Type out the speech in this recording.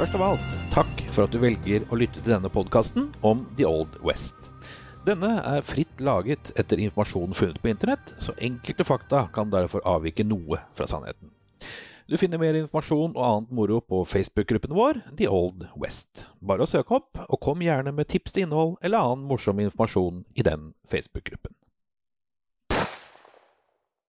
Først av alt, takk for at du velger å lytte til denne podkasten om The Old West. Denne er fritt laget etter informasjon funnet på internett, så enkelte fakta kan derfor avvike noe fra sannheten. Du finner mer informasjon og annet moro på Facebook-gruppen vår, The Old West. Bare å søke opp, og kom gjerne med tips til innhold eller annen morsom informasjon i den Facebook-gruppen.